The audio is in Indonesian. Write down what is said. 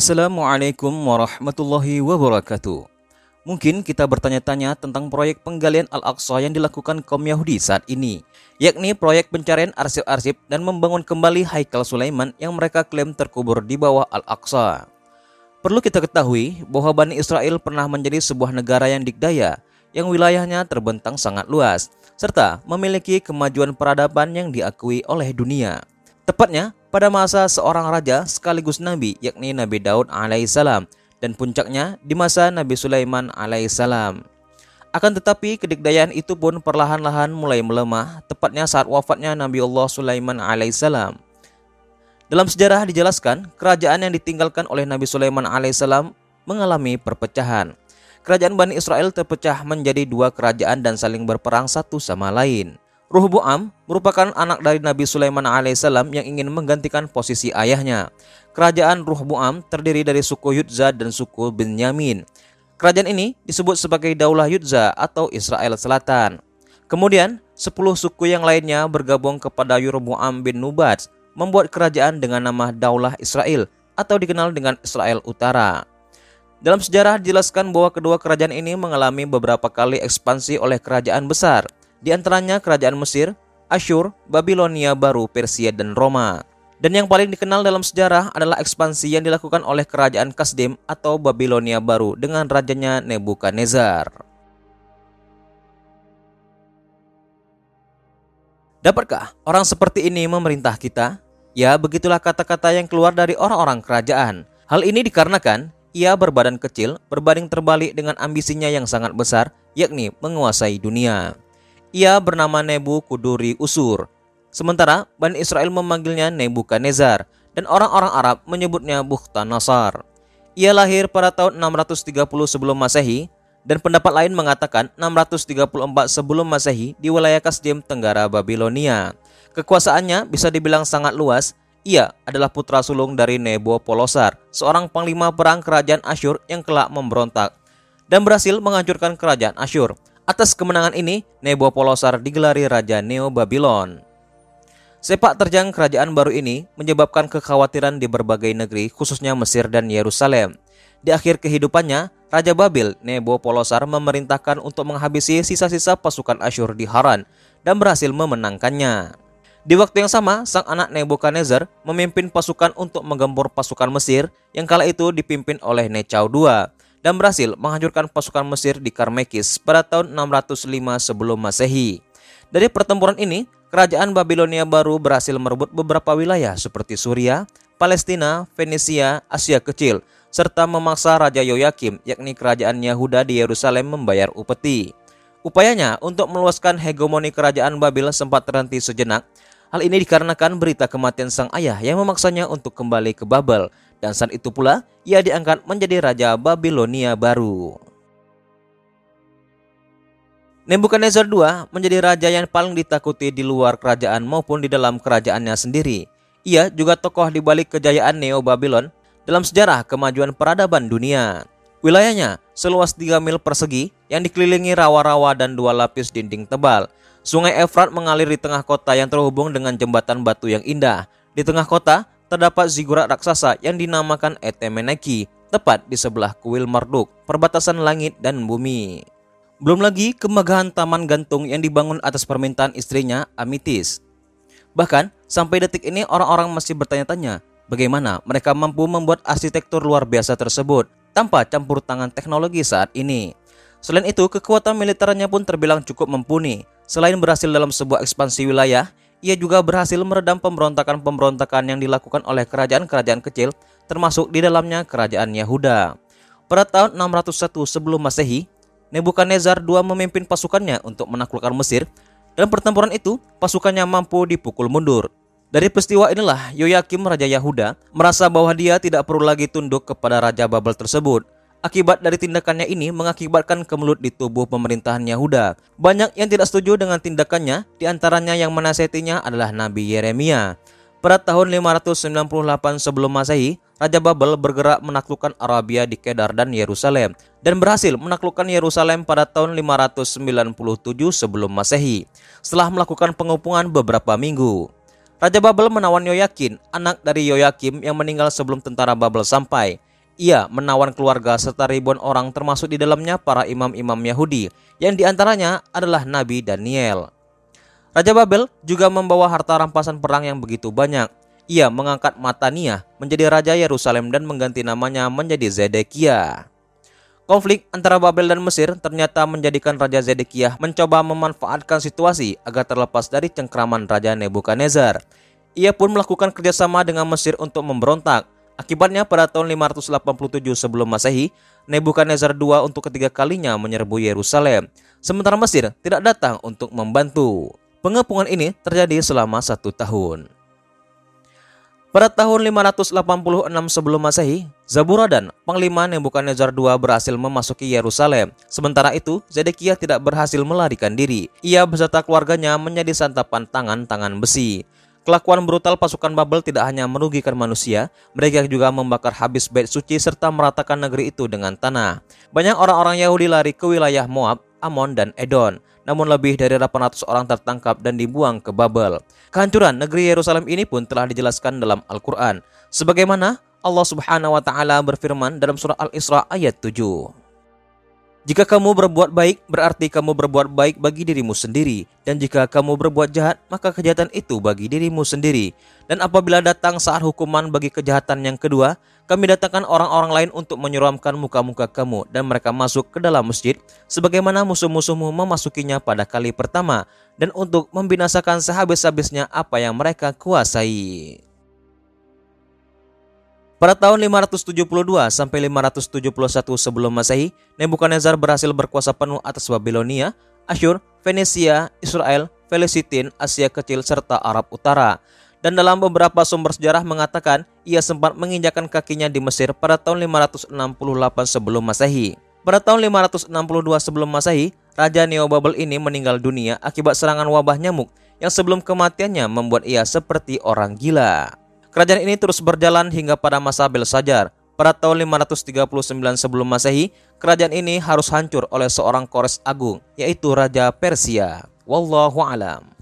Assalamualaikum warahmatullahi wabarakatuh. Mungkin kita bertanya-tanya tentang proyek penggalian Al-Aqsa yang dilakukan kaum Yahudi saat ini, yakni proyek pencarian arsip-arsip dan membangun kembali Haikal Sulaiman yang mereka klaim terkubur di bawah Al-Aqsa. Perlu kita ketahui bahwa Bani Israel pernah menjadi sebuah negara yang dikdaya, yang wilayahnya terbentang sangat luas, serta memiliki kemajuan peradaban yang diakui oleh dunia. Tepatnya pada masa seorang raja sekaligus nabi yakni Nabi Daud alaihissalam dan puncaknya di masa Nabi Sulaiman alaihissalam. Akan tetapi kedikdayaan itu pun perlahan-lahan mulai melemah, tepatnya saat wafatnya Nabi Allah Sulaiman alaihissalam. Dalam sejarah dijelaskan, kerajaan yang ditinggalkan oleh Nabi Sulaiman alaihissalam mengalami perpecahan. Kerajaan Bani Israel terpecah menjadi dua kerajaan dan saling berperang satu sama lain. Ruhbuam merupakan anak dari Nabi Sulaiman alaihissalam yang ingin menggantikan posisi ayahnya. Kerajaan Ruhbuam terdiri dari suku Yudza dan suku Benyamin. Kerajaan ini disebut sebagai Daulah Yudza atau Israel Selatan. Kemudian, 10 suku yang lainnya bergabung kepada Yurbuam bin Nubat, membuat kerajaan dengan nama Daulah Israel atau dikenal dengan Israel Utara. Dalam sejarah dijelaskan bahwa kedua kerajaan ini mengalami beberapa kali ekspansi oleh kerajaan besar – di antaranya kerajaan Mesir, Asyur, Babilonia Baru, Persia, dan Roma. Dan yang paling dikenal dalam sejarah adalah ekspansi yang dilakukan oleh kerajaan Kasdim atau Babilonia Baru dengan rajanya Nebukadnezar. Dapatkah orang seperti ini memerintah kita? Ya, begitulah kata-kata yang keluar dari orang-orang kerajaan. Hal ini dikarenakan ia berbadan kecil berbanding terbalik dengan ambisinya yang sangat besar, yakni menguasai dunia. Ia bernama Nebu Kuduri Usur. Sementara Bani Israel memanggilnya Nebukadnezar dan orang-orang Arab menyebutnya Bukhtanasar. Ia lahir pada tahun 630 sebelum Masehi dan pendapat lain mengatakan 634 sebelum Masehi di wilayah Kasdim Tenggara Babilonia. Kekuasaannya bisa dibilang sangat luas. Ia adalah putra sulung dari Nebo Polosar, seorang panglima perang kerajaan Asyur yang kelak memberontak dan berhasil menghancurkan kerajaan Asyur. Atas kemenangan ini, Nebopolosar digelari Raja Neo Babylon. Sepak terjang kerajaan baru ini menyebabkan kekhawatiran di berbagai negeri, khususnya Mesir dan Yerusalem. Di akhir kehidupannya, Raja Babil Nebopolosar memerintahkan untuk menghabisi sisa-sisa pasukan Asyur di Haran dan berhasil memenangkannya. Di waktu yang sama, sang anak Nebukadnezar memimpin pasukan untuk menggempur pasukan Mesir yang kala itu dipimpin oleh Necau II dan berhasil menghancurkan pasukan Mesir di Karmekis pada tahun 605 sebelum Masehi. Dari pertempuran ini, kerajaan Babilonia baru berhasil merebut beberapa wilayah seperti Suria, Palestina, Venesia, Asia Kecil, serta memaksa Raja Yoyakim, yakni kerajaan Yahuda di Yerusalem membayar upeti. Upayanya untuk meluaskan hegemoni kerajaan Babil sempat terhenti sejenak. Hal ini dikarenakan berita kematian sang ayah yang memaksanya untuk kembali ke Babel dan saat itu pula ia diangkat menjadi raja Babilonia baru. Nebukadnezar II menjadi raja yang paling ditakuti di luar kerajaan maupun di dalam kerajaannya sendiri. Ia juga tokoh di balik kejayaan Neo Babylon dalam sejarah kemajuan peradaban dunia. Wilayahnya seluas 3 mil persegi yang dikelilingi rawa-rawa dan dua lapis dinding tebal. Sungai Efrat mengalir di tengah kota yang terhubung dengan jembatan batu yang indah. Di tengah kota terdapat zigurat raksasa yang dinamakan Etemeneki, tepat di sebelah kuil Marduk, perbatasan langit dan bumi. Belum lagi kemegahan taman gantung yang dibangun atas permintaan istrinya, Amitis. Bahkan, sampai detik ini orang-orang masih bertanya-tanya bagaimana mereka mampu membuat arsitektur luar biasa tersebut tanpa campur tangan teknologi saat ini. Selain itu, kekuatan militernya pun terbilang cukup mumpuni. Selain berhasil dalam sebuah ekspansi wilayah, ia juga berhasil meredam pemberontakan-pemberontakan yang dilakukan oleh kerajaan-kerajaan kecil, termasuk di dalamnya kerajaan Yahuda. Pada tahun 601 sebelum Masehi, Nebukadnezar II memimpin pasukannya untuk menaklukkan Mesir, dan pertempuran itu pasukannya mampu dipukul mundur. Dari peristiwa inilah Yoyakim Raja Yahuda merasa bahwa dia tidak perlu lagi tunduk kepada Raja Babel tersebut, Akibat dari tindakannya ini mengakibatkan kemelut di tubuh pemerintahan Yahuda. Banyak yang tidak setuju dengan tindakannya, di antaranya yang menasihatinya adalah Nabi Yeremia. Pada tahun 598 sebelum Masehi, Raja Babel bergerak menaklukkan Arabia di Kedar dan Yerusalem dan berhasil menaklukkan Yerusalem pada tahun 597 sebelum Masehi. Setelah melakukan pengupungan beberapa minggu, Raja Babel menawan Yoyakin, anak dari Yoyakim yang meninggal sebelum tentara Babel sampai. Ia menawan keluarga serta ribuan orang termasuk di dalamnya para imam-imam Yahudi yang di antaranya adalah Nabi Daniel. Raja Babel juga membawa harta rampasan perang yang begitu banyak. Ia mengangkat Matania menjadi raja Yerusalem dan mengganti namanya menjadi Zedekia. Konflik antara Babel dan Mesir ternyata menjadikan Raja Zedekiah mencoba memanfaatkan situasi agar terlepas dari cengkraman Raja Nebukadnezar. Ia pun melakukan kerjasama dengan Mesir untuk memberontak. Akibatnya pada tahun 587 sebelum Masehi, Nebukadnezar II untuk ketiga kalinya menyerbu Yerusalem. Sementara Mesir tidak datang untuk membantu. Pengepungan ini terjadi selama satu tahun. Pada tahun 586 sebelum Masehi, Zaburadan, Panglima Nebukadnezar II berhasil memasuki Yerusalem. Sementara itu, Zedekiah tidak berhasil melarikan diri. Ia beserta keluarganya menjadi santapan tangan-tangan besi. Kelakuan brutal pasukan Babel tidak hanya merugikan manusia, mereka juga membakar habis bait suci serta meratakan negeri itu dengan tanah. Banyak orang-orang Yahudi lari ke wilayah Moab, Amon, dan Edon namun lebih dari 800 orang tertangkap dan dibuang ke Babel. Kehancuran negeri Yerusalem ini pun telah dijelaskan dalam Al-Quran. Sebagaimana Allah subhanahu wa ta'ala berfirman dalam surah Al-Isra ayat 7. Jika kamu berbuat baik, berarti kamu berbuat baik bagi dirimu sendiri. Dan jika kamu berbuat jahat, maka kejahatan itu bagi dirimu sendiri. Dan apabila datang saat hukuman bagi kejahatan yang kedua, kami datangkan orang-orang lain untuk menyeramkan muka-muka kamu dan mereka masuk ke dalam masjid sebagaimana musuh-musuhmu memasukinya pada kali pertama dan untuk membinasakan sehabis-habisnya apa yang mereka kuasai. Pada tahun 572 sampai 571 sebelum Masehi, Nebukadnezar berhasil berkuasa penuh atas Babilonia, Asyur, Venesia, Israel, Filistin, Asia Kecil serta Arab Utara. Dan dalam beberapa sumber sejarah mengatakan ia sempat menginjakan kakinya di Mesir pada tahun 568 sebelum Masehi. Pada tahun 562 sebelum Masehi, Raja Neo Babel ini meninggal dunia akibat serangan wabah nyamuk yang sebelum kematiannya membuat ia seperti orang gila. Kerajaan ini terus berjalan hingga pada masa Belsajar. Pada tahun 539 sebelum Masehi, kerajaan ini harus hancur oleh seorang Kores agung, yaitu Raja Persia. Wallahu alam.